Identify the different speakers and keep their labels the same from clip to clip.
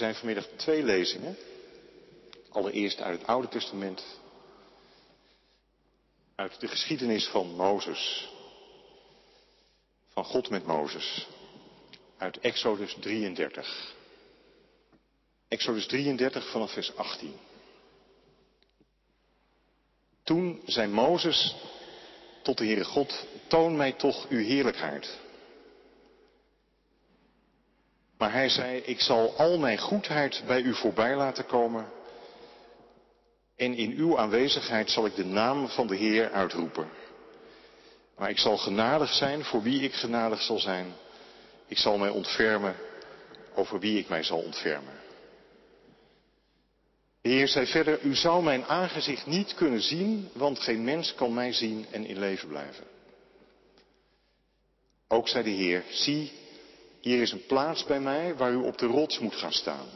Speaker 1: zijn vanmiddag twee lezingen. Allereerst uit het Oude Testament, uit de geschiedenis van Mozes, van God met Mozes, uit Exodus 33. Exodus 33 vanaf vers 18. Toen zei Mozes tot de Heere God, toon mij toch uw heerlijkheid. Maar hij zei, ik zal al mijn goedheid bij u voorbij laten komen en in uw aanwezigheid zal ik de naam van de Heer uitroepen. Maar ik zal genadig zijn voor wie ik genadig zal zijn. Ik zal mij ontfermen over wie ik mij zal ontfermen. De Heer zei verder, u zou mijn aangezicht niet kunnen zien, want geen mens kan mij zien en in leven blijven. Ook zei de Heer, zie, hier is een plaats bij mij waar u op de rots moet gaan staan.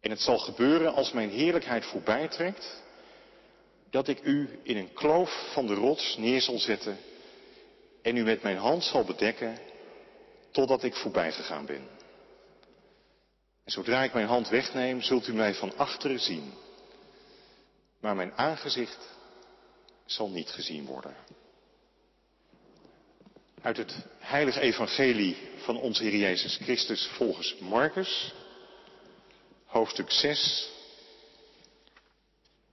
Speaker 1: En het zal gebeuren als mijn heerlijkheid voorbij trekt, dat ik u in een kloof van de rots neer zal zetten en u met mijn hand zal bedekken totdat ik voorbij gegaan ben. En zodra ik mijn hand wegneem, zult u mij van achteren zien. Maar mijn aangezicht zal niet gezien worden. Uit het heilige evangelie van onze Heer Jezus Christus volgens Marcus, hoofdstuk 6,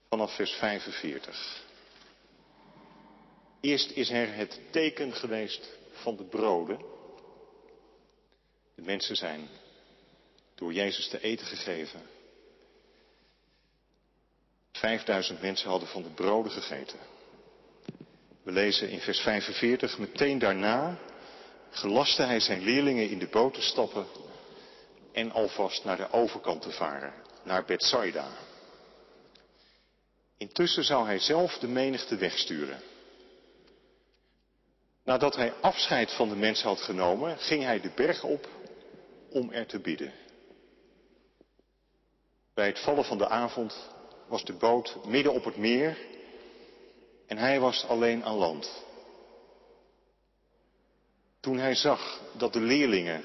Speaker 1: vanaf vers 45. Eerst is er het teken geweest van de broden. De mensen zijn door Jezus te eten gegeven. Vijfduizend mensen hadden van de broden gegeten. We lezen in vers 45, meteen daarna gelaste hij zijn leerlingen in de boot te stappen en alvast naar de overkant te varen, naar Bethsaida. Intussen zou hij zelf de menigte wegsturen. Nadat hij afscheid van de mensen had genomen, ging hij de berg op om er te bidden. Bij het vallen van de avond was de boot midden op het meer en hij was alleen aan land. Toen hij zag dat de leerlingen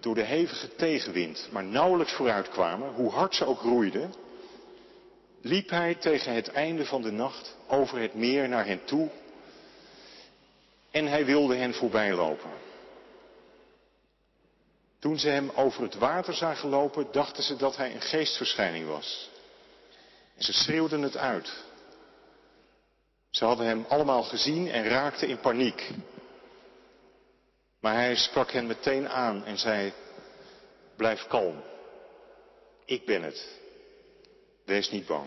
Speaker 1: door de hevige tegenwind maar nauwelijks vooruitkwamen, hoe hard ze ook roeiden, liep hij tegen het einde van de nacht over het meer naar hen toe en hij wilde hen voorbij lopen. Toen ze hem over het water zagen lopen, dachten ze dat hij een geestverschijning was. En ze schreeuwden het uit. Ze hadden hem allemaal gezien en raakten in paniek. Maar hij sprak hen meteen aan en zei, blijf kalm. Ik ben het. Wees niet bang.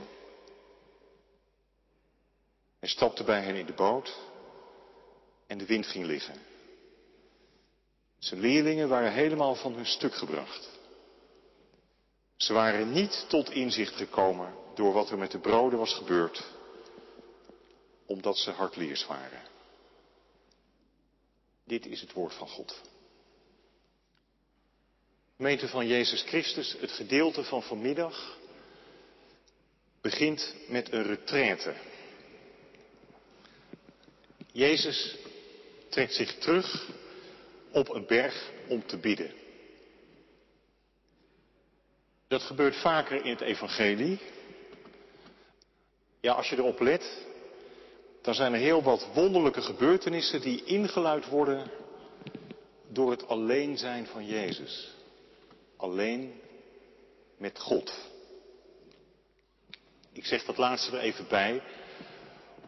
Speaker 1: Hij stapte bij hen in de boot en de wind ging liggen. Zijn leerlingen waren helemaal van hun stuk gebracht. Ze waren niet tot inzicht gekomen door wat er met de broden was gebeurd, omdat ze hardleers waren. Dit is het woord van God. Gemeente van Jezus Christus, het gedeelte van vanmiddag begint met een retraite. Jezus trekt zich terug op een berg om te bidden. Dat gebeurt vaker in het evangelie. Ja, als je erop let, dan zijn er heel wat wonderlijke gebeurtenissen die ingeluid worden door het alleen zijn van Jezus. Alleen met God. Ik zeg dat laatste er even bij,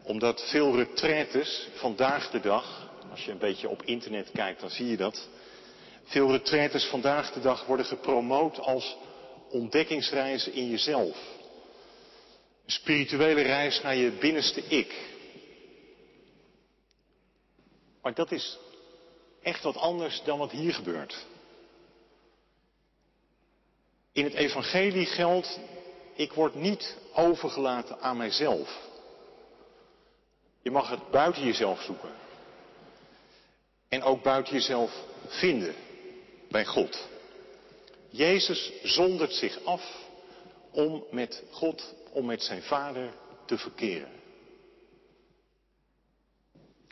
Speaker 1: omdat veel retraites vandaag de dag als je een beetje op internet kijkt, dan zie je dat. Veel retraites vandaag de dag worden gepromoot als ontdekkingsreizen in jezelf. Een spirituele reis naar je binnenste ik. Maar dat is echt wat anders dan wat hier gebeurt. In het evangelie geldt, ik word niet overgelaten aan mijzelf. Je mag het buiten jezelf zoeken. En ook buiten jezelf vinden bij God. Jezus zondert zich af om met God, om met zijn Vader te verkeren.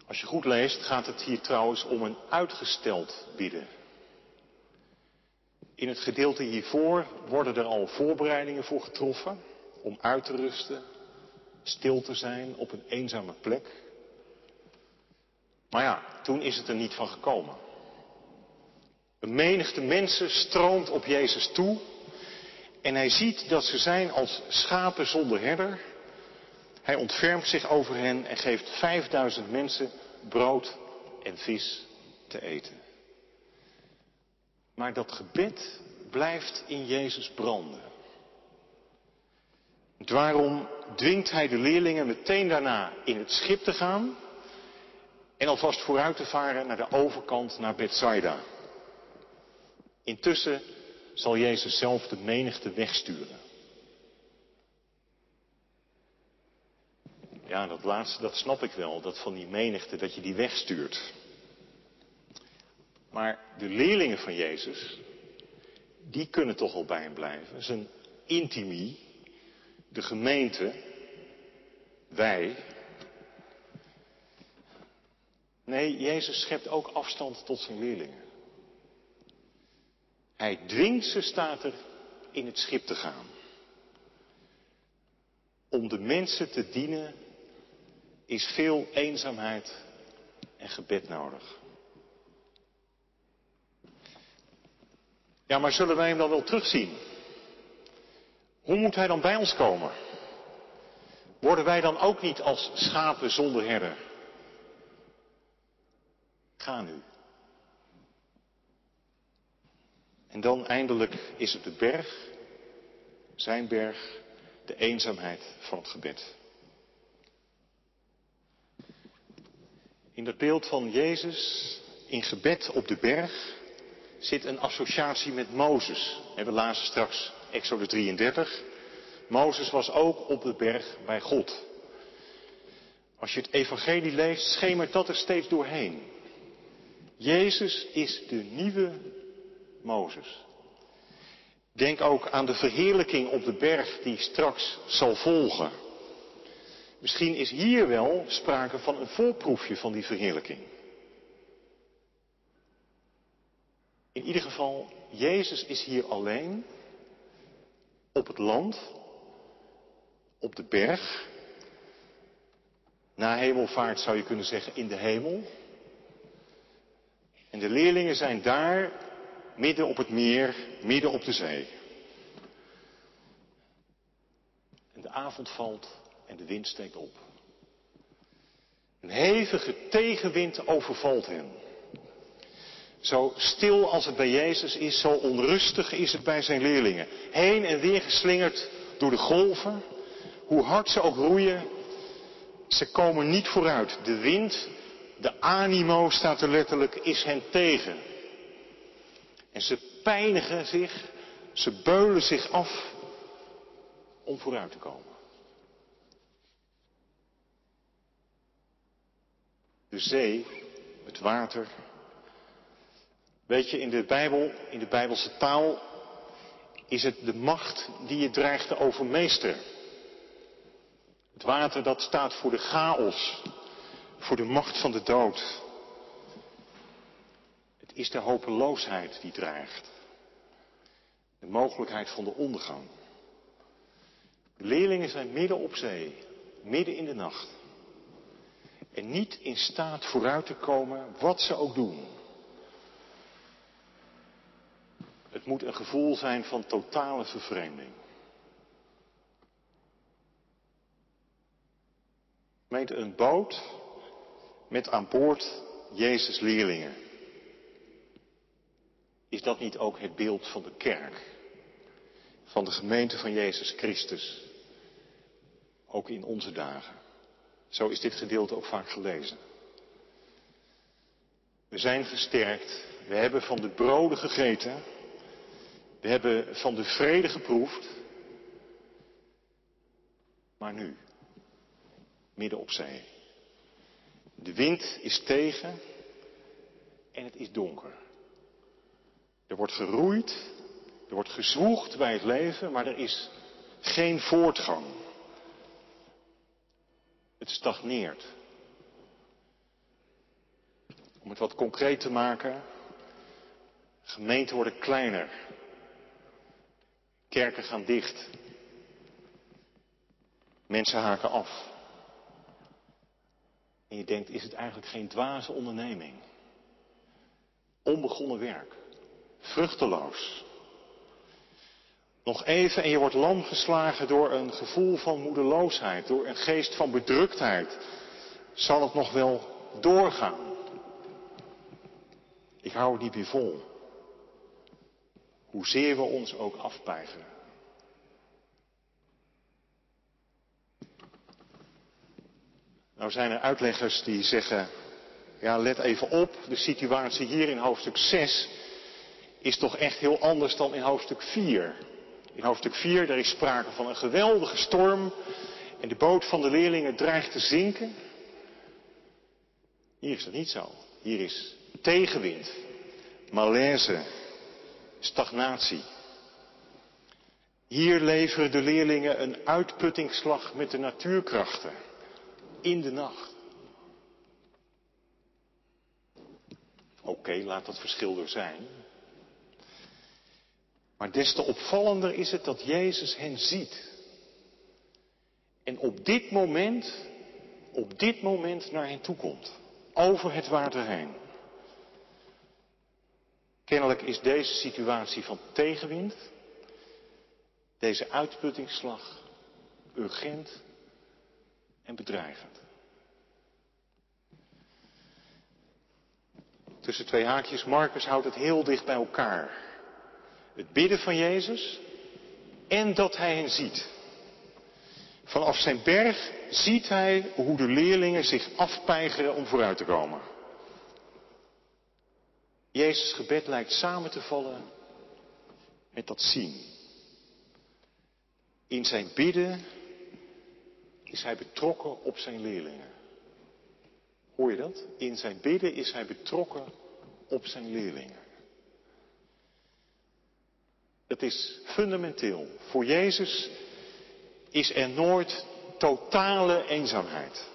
Speaker 1: Als je goed leest, gaat het hier trouwens om een uitgesteld bidden. In het gedeelte hiervoor worden er al voorbereidingen voor getroffen om uit te rusten, stil te zijn op een eenzame plek. Maar ja, toen is het er niet van gekomen. Een menigte mensen stroomt op Jezus toe en hij ziet dat ze zijn als schapen zonder herder. Hij ontfermt zich over hen en geeft vijfduizend mensen brood en vis te eten. Maar dat gebed blijft in Jezus branden. Daarom dwingt hij de leerlingen meteen daarna in het schip te gaan en alvast vooruit te varen naar de overkant naar Bethsaida. Intussen zal Jezus zelf de menigte wegsturen. Ja, dat laatste, dat snap ik wel, dat van die menigte, dat je die wegstuurt. Maar de leerlingen van Jezus, die kunnen toch al bij hem blijven. Zijn intimie, de gemeente, wij. Nee, Jezus schept ook afstand tot zijn leerlingen. Hij dwingt ze, staat er, in het schip te gaan. Om de mensen te dienen is veel eenzaamheid en gebed nodig. Ja, maar zullen wij hem dan wel terugzien? Hoe moet hij dan bij ons komen? Worden wij dan ook niet als schapen zonder herder? Ga nu. En dan eindelijk is het de berg, zijn berg, de eenzaamheid van het gebed. In dat beeld van Jezus in gebed op de berg zit een associatie met Mozes. We lazen straks Exode 33. Mozes was ook op de berg bij God. Als je het evangelie leest, schemert dat er steeds doorheen. Jezus is de nieuwe Mozes. Denk ook aan de verheerlijking op de berg die straks zal volgen. Misschien is hier wel sprake van een voorproefje van die verheerlijking. In ieder geval, Jezus is hier alleen, op het land, op de berg. Na hemelvaart zou je kunnen zeggen in de hemel. En de leerlingen zijn daar, midden op het meer, midden op de zee. En de avond valt en de wind steekt op. Een hevige tegenwind overvalt hen. Zo stil als het bij Jezus is, zo onrustig is het bij zijn leerlingen. Heen en weer geslingerd door de golven. Hoe hard ze ook roeien, ze komen niet vooruit. De wind, de animo staat er letterlijk, is hen tegen. En ze pijnigen zich, ze beulen zich af om vooruit te komen. De zee, het water. Weet je, in de Bijbel, in de Bijbelse taal, is het de macht die je dreigt te overmeesteren. Het water dat staat voor de chaos, voor de macht van de dood. Het is de hopeloosheid die dreigt. De mogelijkheid van de ondergang. De leerlingen zijn midden op zee, midden in de nacht en niet in staat vooruit te komen, wat ze ook doen. Het moet een gevoel zijn van totale vervreemding. Meent een boot met aan boord Jezus leerlingen. Is dat niet ook het beeld van de kerk? Van de gemeente van Jezus Christus? Ook in onze dagen. Zo is dit gedeelte ook vaak gelezen. We zijn versterkt. We hebben van de broden gegeten. We hebben van de vrede geproefd. Maar nu, midden op zee. De wind is tegen en het is donker. Er wordt geroeid, er wordt gezwoegd bij het leven, maar er is geen voortgang. Het stagneert. Om het wat concreet te maken, gemeenten worden kleiner, Kerken gaan dicht. Mensen haken af. En je denkt, is het eigenlijk geen dwaze onderneming? Onbegonnen werk. Vruchteloos. Nog even en je wordt lam geslagen door een gevoel van moedeloosheid, door een geest van bedruktheid. Zal het nog wel doorgaan? Ik hou het niet meer vol. Hoezeer we ons ook afpeigeren. Nou zijn er uitleggers die zeggen, ja let even op, de situatie hier in hoofdstuk 6 is toch echt heel anders dan in hoofdstuk 4. In hoofdstuk 4 daar is sprake van een geweldige storm en de boot van de leerlingen dreigt te zinken. Hier is dat niet zo. Hier is tegenwind, malaise, stagnatie. Hier leveren de leerlingen een uitputtingsslag met de natuurkrachten in de nacht. Oké, laat dat verschil er zijn. Maar des te opvallender is het dat Jezus hen ziet. En op dit moment, op dit moment naar hen toe komt. Over het water heen. Kennelijk is deze situatie van tegenwind, deze uitputtingsslag, urgent en bedreigend. Tussen twee haakjes, Marcus houdt het heel dicht bij elkaar. Het bidden van Jezus en dat hij hen ziet. Vanaf zijn berg ziet hij hoe de leerlingen zich afpeigeren om vooruit te komen. Jezus' gebed lijkt samen te vallen met dat zien. In zijn bidden is hij betrokken op zijn leerlingen. Hoor je dat? In zijn bidden is hij betrokken op zijn leerlingen. Het is fundamenteel. Voor Jezus is er nooit totale eenzaamheid.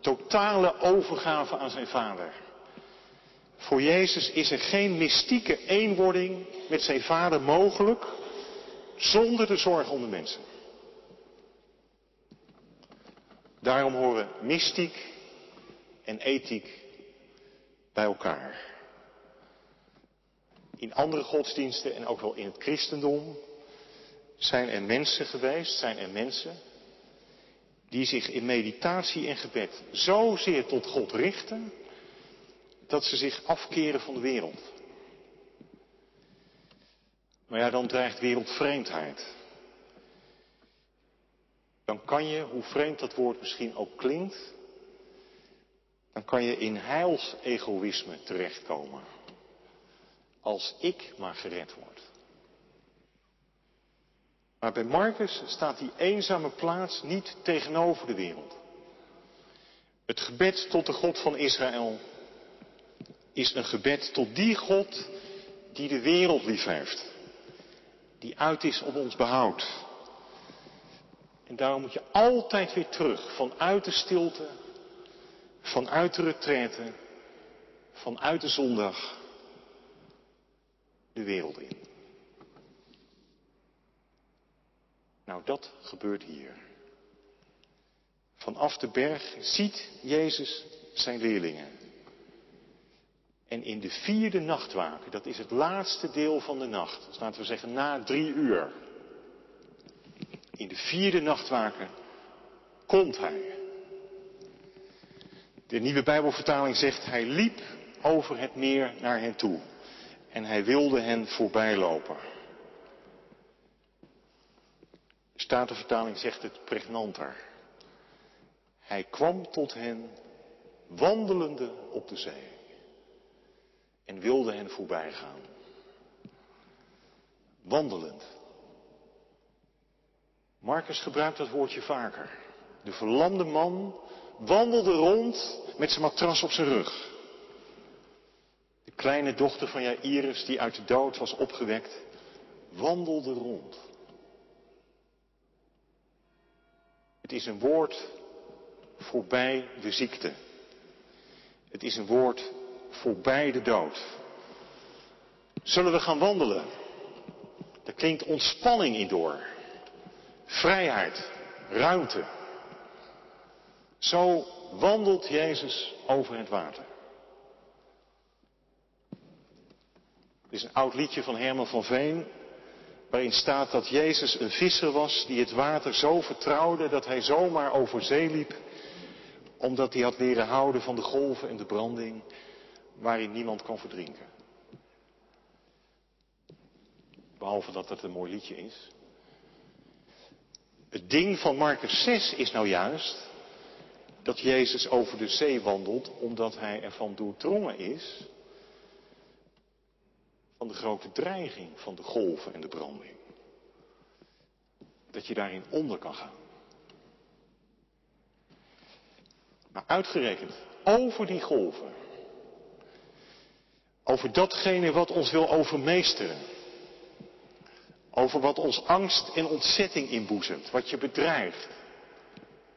Speaker 1: Totale overgave aan zijn Vader. Voor Jezus is er geen mystieke eenwording met zijn Vader mogelijk zonder de zorg om de mensen. Daarom horen mystiek en ethiek bij elkaar. In andere godsdiensten en ook wel in het christendom zijn er mensen geweest, zijn er mensen die zich in meditatie en gebed zozeer tot God richten dat ze zich afkeren van de wereld. Maar ja, dan dreigt wereldvreemdheid. Dan kan je, hoe vreemd dat woord misschien ook klinkt, dan kan je in heilsegoïsme terechtkomen. Als ik maar gered word. Maar bij Marcus staat die eenzame plaats niet tegenover de wereld. Het gebed tot de God van Israël is een gebed tot die God die de wereld lief heeft. Die uit is op ons behoud. En daarom moet je altijd weer terug vanuit de stilte, vanuit de retraite, vanuit de zondag de wereld in. Nou, dat gebeurt hier. Vanaf de berg ziet Jezus zijn leerlingen. En in de vierde nachtwaken, dat is het laatste deel van de nacht, dus laten we zeggen na drie uur. In de vierde nachtwaken komt hij. De nieuwe Bijbelvertaling zegt, hij liep over het meer naar hen toe. En hij wilde hen voorbij lopen. De Statenvertaling zegt het pregnanter. Hij kwam tot hen wandelende op de zee en wilde hen voorbij gaan. Wandelend. Marcus gebruikt dat woordje vaker. De verlamde man wandelde rond met zijn matras op zijn rug. Kleine dochter van Jairus, die uit de dood was opgewekt, wandelde rond. Het is een woord voorbij de ziekte. Het is een woord voorbij de dood. Zullen we gaan wandelen? Er klinkt ontspanning in door. Vrijheid, ruimte. Zo wandelt Jezus over het water. Het is een oud liedje van Herman van Veen, waarin staat dat Jezus een visser was die het water zo vertrouwde dat hij zomaar over zee liep, omdat hij had leren houden van de golven en de branding waarin niemand kan verdrinken. Behalve dat het een mooi liedje is. Het ding van Marcus 6 is nou juist dat Jezus over de zee wandelt omdat hij ervan doordrongen is van de grote dreiging van de golven en de branding. Dat je daarin onder kan gaan. Maar uitgerekend over die golven, over datgene wat ons wil overmeesteren, over wat ons angst en ontzetting inboezemt, wat je bedreigt,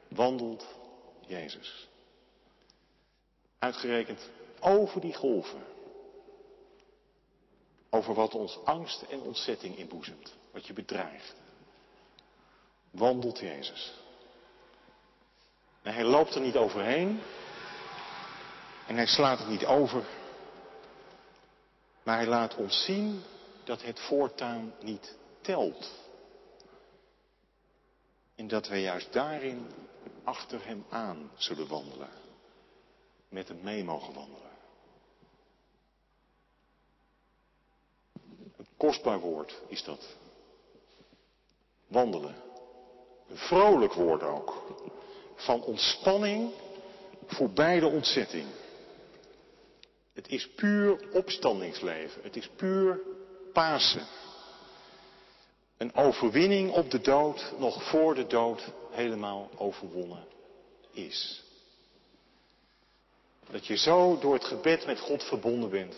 Speaker 1: wandelt Jezus. Uitgerekend over die golven. Over wat ons angst en ontzetting inboezemt. Wat je bedreigt. Wandelt Jezus. En hij loopt er niet overheen. En hij slaat het niet over. Maar hij laat ons zien dat het voortaan niet telt. En dat wij juist daarin achter hem aan zullen wandelen. Met hem mee mogen wandelen. Een kostbaar woord is dat. Wandelen. Een vrolijk woord ook. Van ontspanning voorbij de ontzetting. Het is puur opstandingsleven. Het is puur Pasen. Een overwinning op de dood nog voor de dood helemaal overwonnen is. Dat je zo door het gebed met God verbonden bent.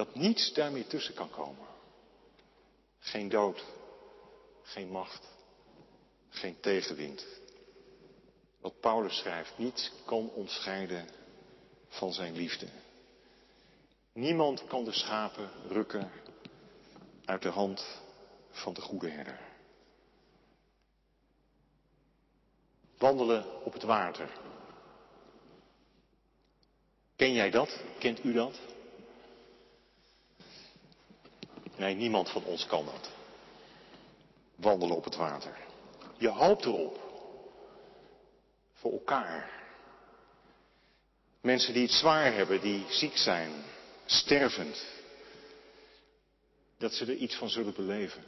Speaker 1: Dat niets daarmee tussen kan komen. Geen dood, geen macht, geen tegenwind. Wat Paulus schrijft, niets kan ons scheiden van zijn liefde. Niemand kan de schapen rukken uit de hand van de goede herder. Wandelen op het water. Ken jij dat? Kent u dat? Nee, niemand van ons kan dat. Wandelen op het water. Je hoopt erop. Voor elkaar. Mensen die het zwaar hebben, die ziek zijn, stervend. Dat ze er iets van zullen beleven.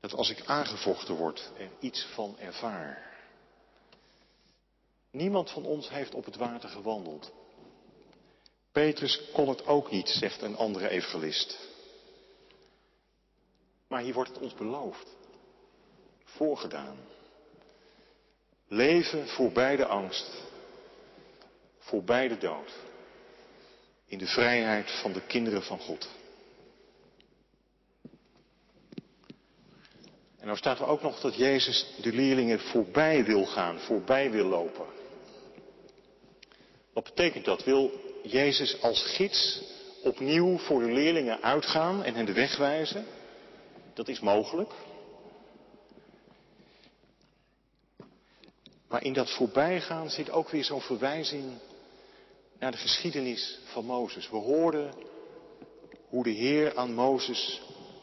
Speaker 1: Dat als ik aangevochten word, er iets van ervaar. Niemand van ons heeft op het water gewandeld. Petrus kon het ook niet, zegt een andere evangelist. Maar hier wordt het ons beloofd. Voorgedaan. Leven voorbij de angst. Voorbij de dood. In de vrijheid van de kinderen van God. En nou staat er ook nog dat Jezus de leerlingen voorbij wil gaan, voorbij wil lopen. Wat betekent dat? Wil Jezus als gids opnieuw voor de leerlingen uitgaan en hen de weg wijzen? Dat is mogelijk. Maar in dat voorbijgaan zit ook weer zo'n verwijzing naar de geschiedenis van Mozes. We hoorden hoe de Heer aan Mozes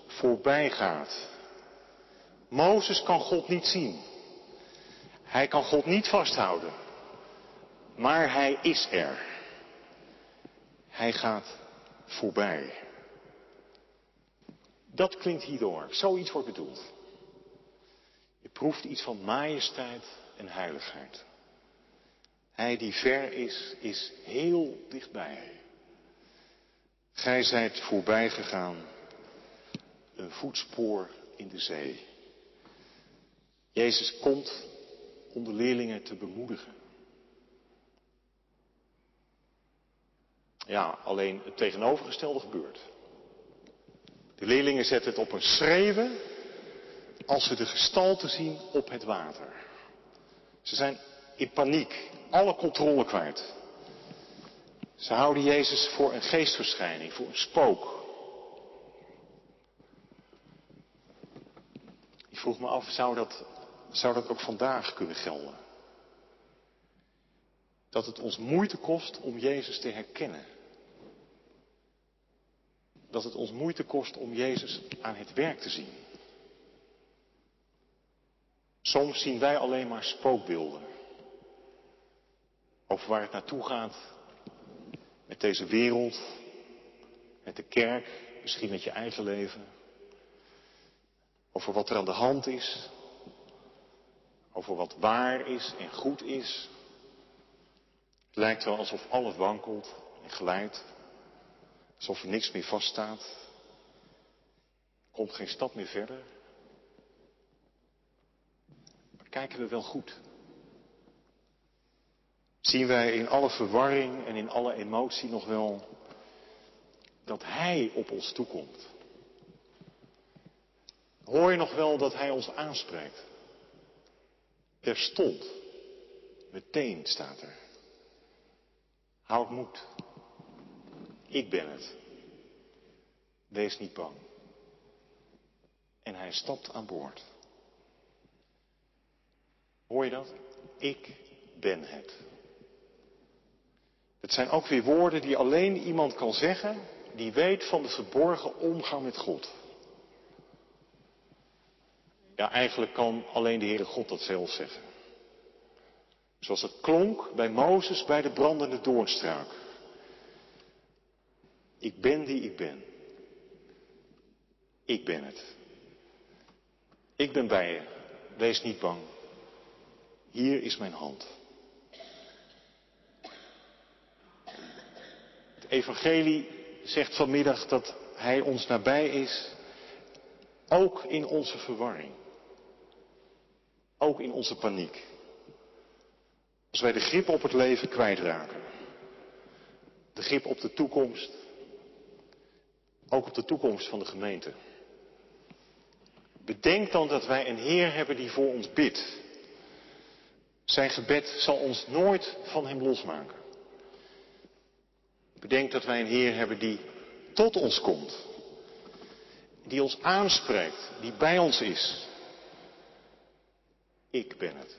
Speaker 1: voorbij gaat. Mozes kan God niet zien. Hij kan God niet vasthouden. Maar hij is er. Hij gaat voorbij. Dat klinkt hierdoor. Zoiets wordt bedoeld. Je proeft iets van majesteit en heiligheid. Hij die ver is, is heel dichtbij. Gij zijt voorbij gegaan, een voetspoor in de zee. Jezus komt om de leerlingen te bemoedigen. Ja, alleen het tegenovergestelde gebeurt. De leerlingen zetten het op een schreeuwen als ze de gestalte zien op het water. Ze zijn in paniek, alle controle kwijt. Ze houden Jezus voor een geestverschijning, voor een spook. Ik vroeg me af, zou dat, zou dat ook vandaag kunnen gelden? Dat het ons moeite kost om Jezus te herkennen. Dat het ons moeite kost om Jezus aan het werk te zien. Soms zien wij alleen maar spookbeelden. Over waar het naartoe gaat. Met deze wereld. Met de kerk. Misschien met je eigen leven. Over wat er aan de hand is. Over wat waar is en goed is. Het lijkt wel alsof alles wankelt en glijdt. Alsof er niks meer vaststaat. Komt geen stap meer verder. Maar kijken we wel goed? Zien wij in alle verwarring en in alle emotie nog wel dat Hij op ons toekomt? Hoor je nog wel dat Hij ons aanspreekt? Terstond, meteen staat er. Houd moed. Ik ben het. Wees niet bang. En hij stapt aan boord. Hoor je dat? Ik ben het. Het zijn ook weer woorden die alleen iemand kan zeggen die weet van de verborgen omgang met God. Ja, eigenlijk kan alleen de Heere God dat zelf zeggen. Zoals het klonk bij Mozes bij de brandende doornstruik. Ik ben die ik ben. Ik ben het. Ik ben bij je. Wees niet bang. Hier is mijn hand. Het evangelie zegt vanmiddag dat hij ons nabij is, ook in onze verwarring. Ook in onze paniek. Als wij de grip op het leven kwijtraken. De grip op de toekomst. Ook op de toekomst van de gemeente. Bedenk dan dat wij een Heer hebben die voor ons bidt. Zijn gebed zal ons nooit van Hem losmaken. Bedenk dat wij een Heer hebben die tot ons komt. Die ons aanspreekt, die bij ons is. Ik ben het.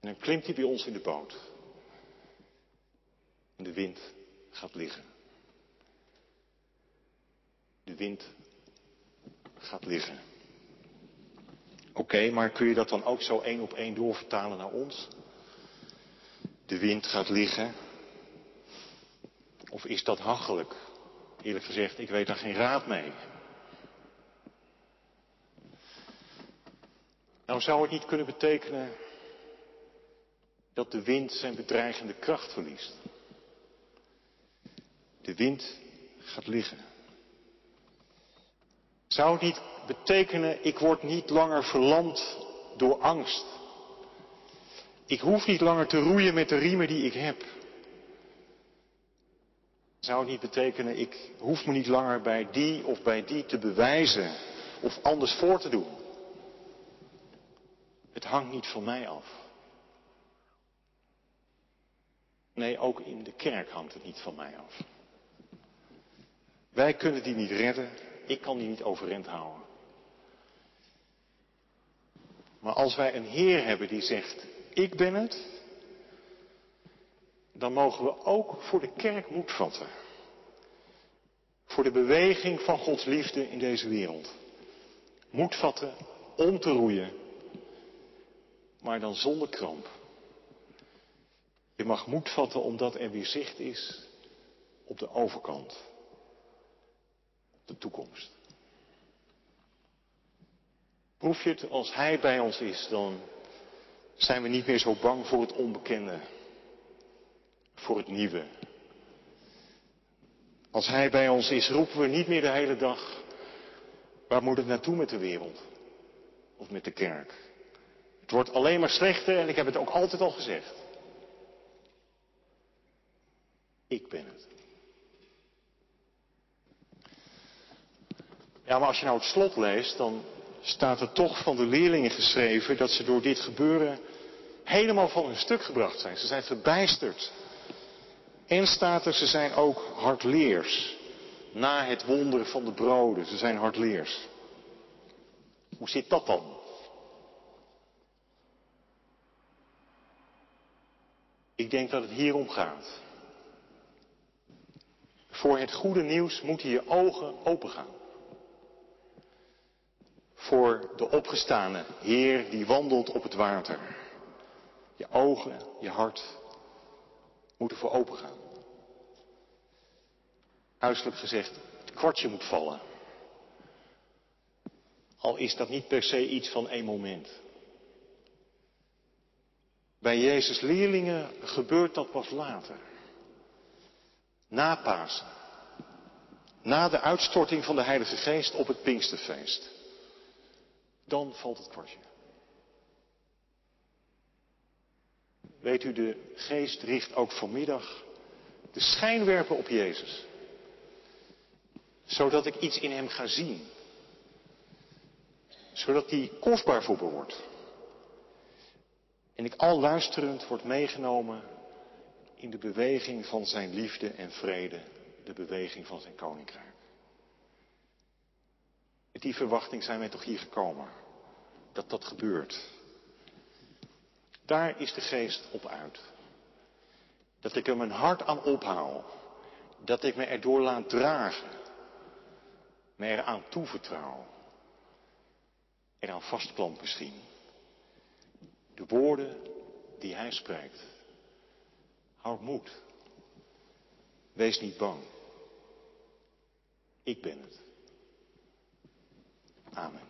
Speaker 1: En dan klimt hij bij ons in de boot. En de wind gaat liggen. De wind gaat liggen. Oké, maar kun je dat dan ook zo één op één doorvertalen naar ons? De wind gaat liggen. Of is dat hachelijk? Eerlijk gezegd, ik weet daar geen raad mee. Nou zou het niet kunnen betekenen dat de wind zijn bedreigende kracht verliest. De wind gaat liggen. Zou het niet betekenen, ik word niet langer verlamd door angst. Ik hoef niet langer te roeien met de riemen die ik heb. Zou het niet betekenen, ik hoef me niet langer bij die of bij die te bewijzen of anders voor te doen. Het hangt niet van mij af. Nee, ook in de kerk hangt het niet van mij af. Wij kunnen die niet redden, ik kan die niet overeind houden. Maar als wij een Heer hebben die zegt, ik ben het, dan mogen we ook voor de kerk moed vatten. Voor de beweging van Gods liefde in deze wereld. Moed vatten om te roeien, maar dan zonder kramp. Je mag moed vatten omdat er weer zicht is op de overkant. De toekomst. Proef je het, als Hij bij ons is, dan zijn we niet meer zo bang voor het onbekende. Voor het nieuwe. Als Hij bij ons is, roepen we niet meer de hele dag, waar moet het naartoe met de wereld? Of met de kerk? Het wordt alleen maar slechter en ik heb het ook altijd al gezegd. Ik ben het. Ja, maar als je nou het slot leest, dan staat er toch van de leerlingen geschreven dat ze door dit gebeuren helemaal van hun stuk gebracht zijn. Ze zijn verbijsterd. En staat er, ze zijn ook hardleers. Na het wonderen van de broden, ze zijn hardleers. Hoe zit dat dan? Ik denk dat het hierom gaat. Voor het goede nieuws moeten je ogen opengaan. Voor de opgestane Heer die wandelt op het water. Je ogen, je hart moeten voor opengaan. Huiselijk gezegd, het kwartje moet vallen. Al is dat niet per se iets van één moment. Bij Jezus' leerlingen gebeurt dat pas later. Na Pasen. Na de uitstorting van de Heilige Geest op het Pinksterfeest. Dan valt het kwartje. Weet u, de Geest richt ook vanmiddag de schijnwerpen op Jezus. Zodat ik iets in Hem ga zien. Zodat hij kostbaar voor me wordt. En ik al luisterend word meegenomen in de beweging van zijn liefde en vrede, de beweging van zijn koninkrijk. Met die verwachting zijn wij toch hier gekomen, dat dat gebeurt. Daar is de geest op uit. Dat ik er mijn hart aan ophaal, dat ik me erdoor laat dragen, me eraan toevertrouw, eraan vastklamp misschien. De woorden die hij spreekt. Houd moed. Wees niet bang. Ik ben het. Amen.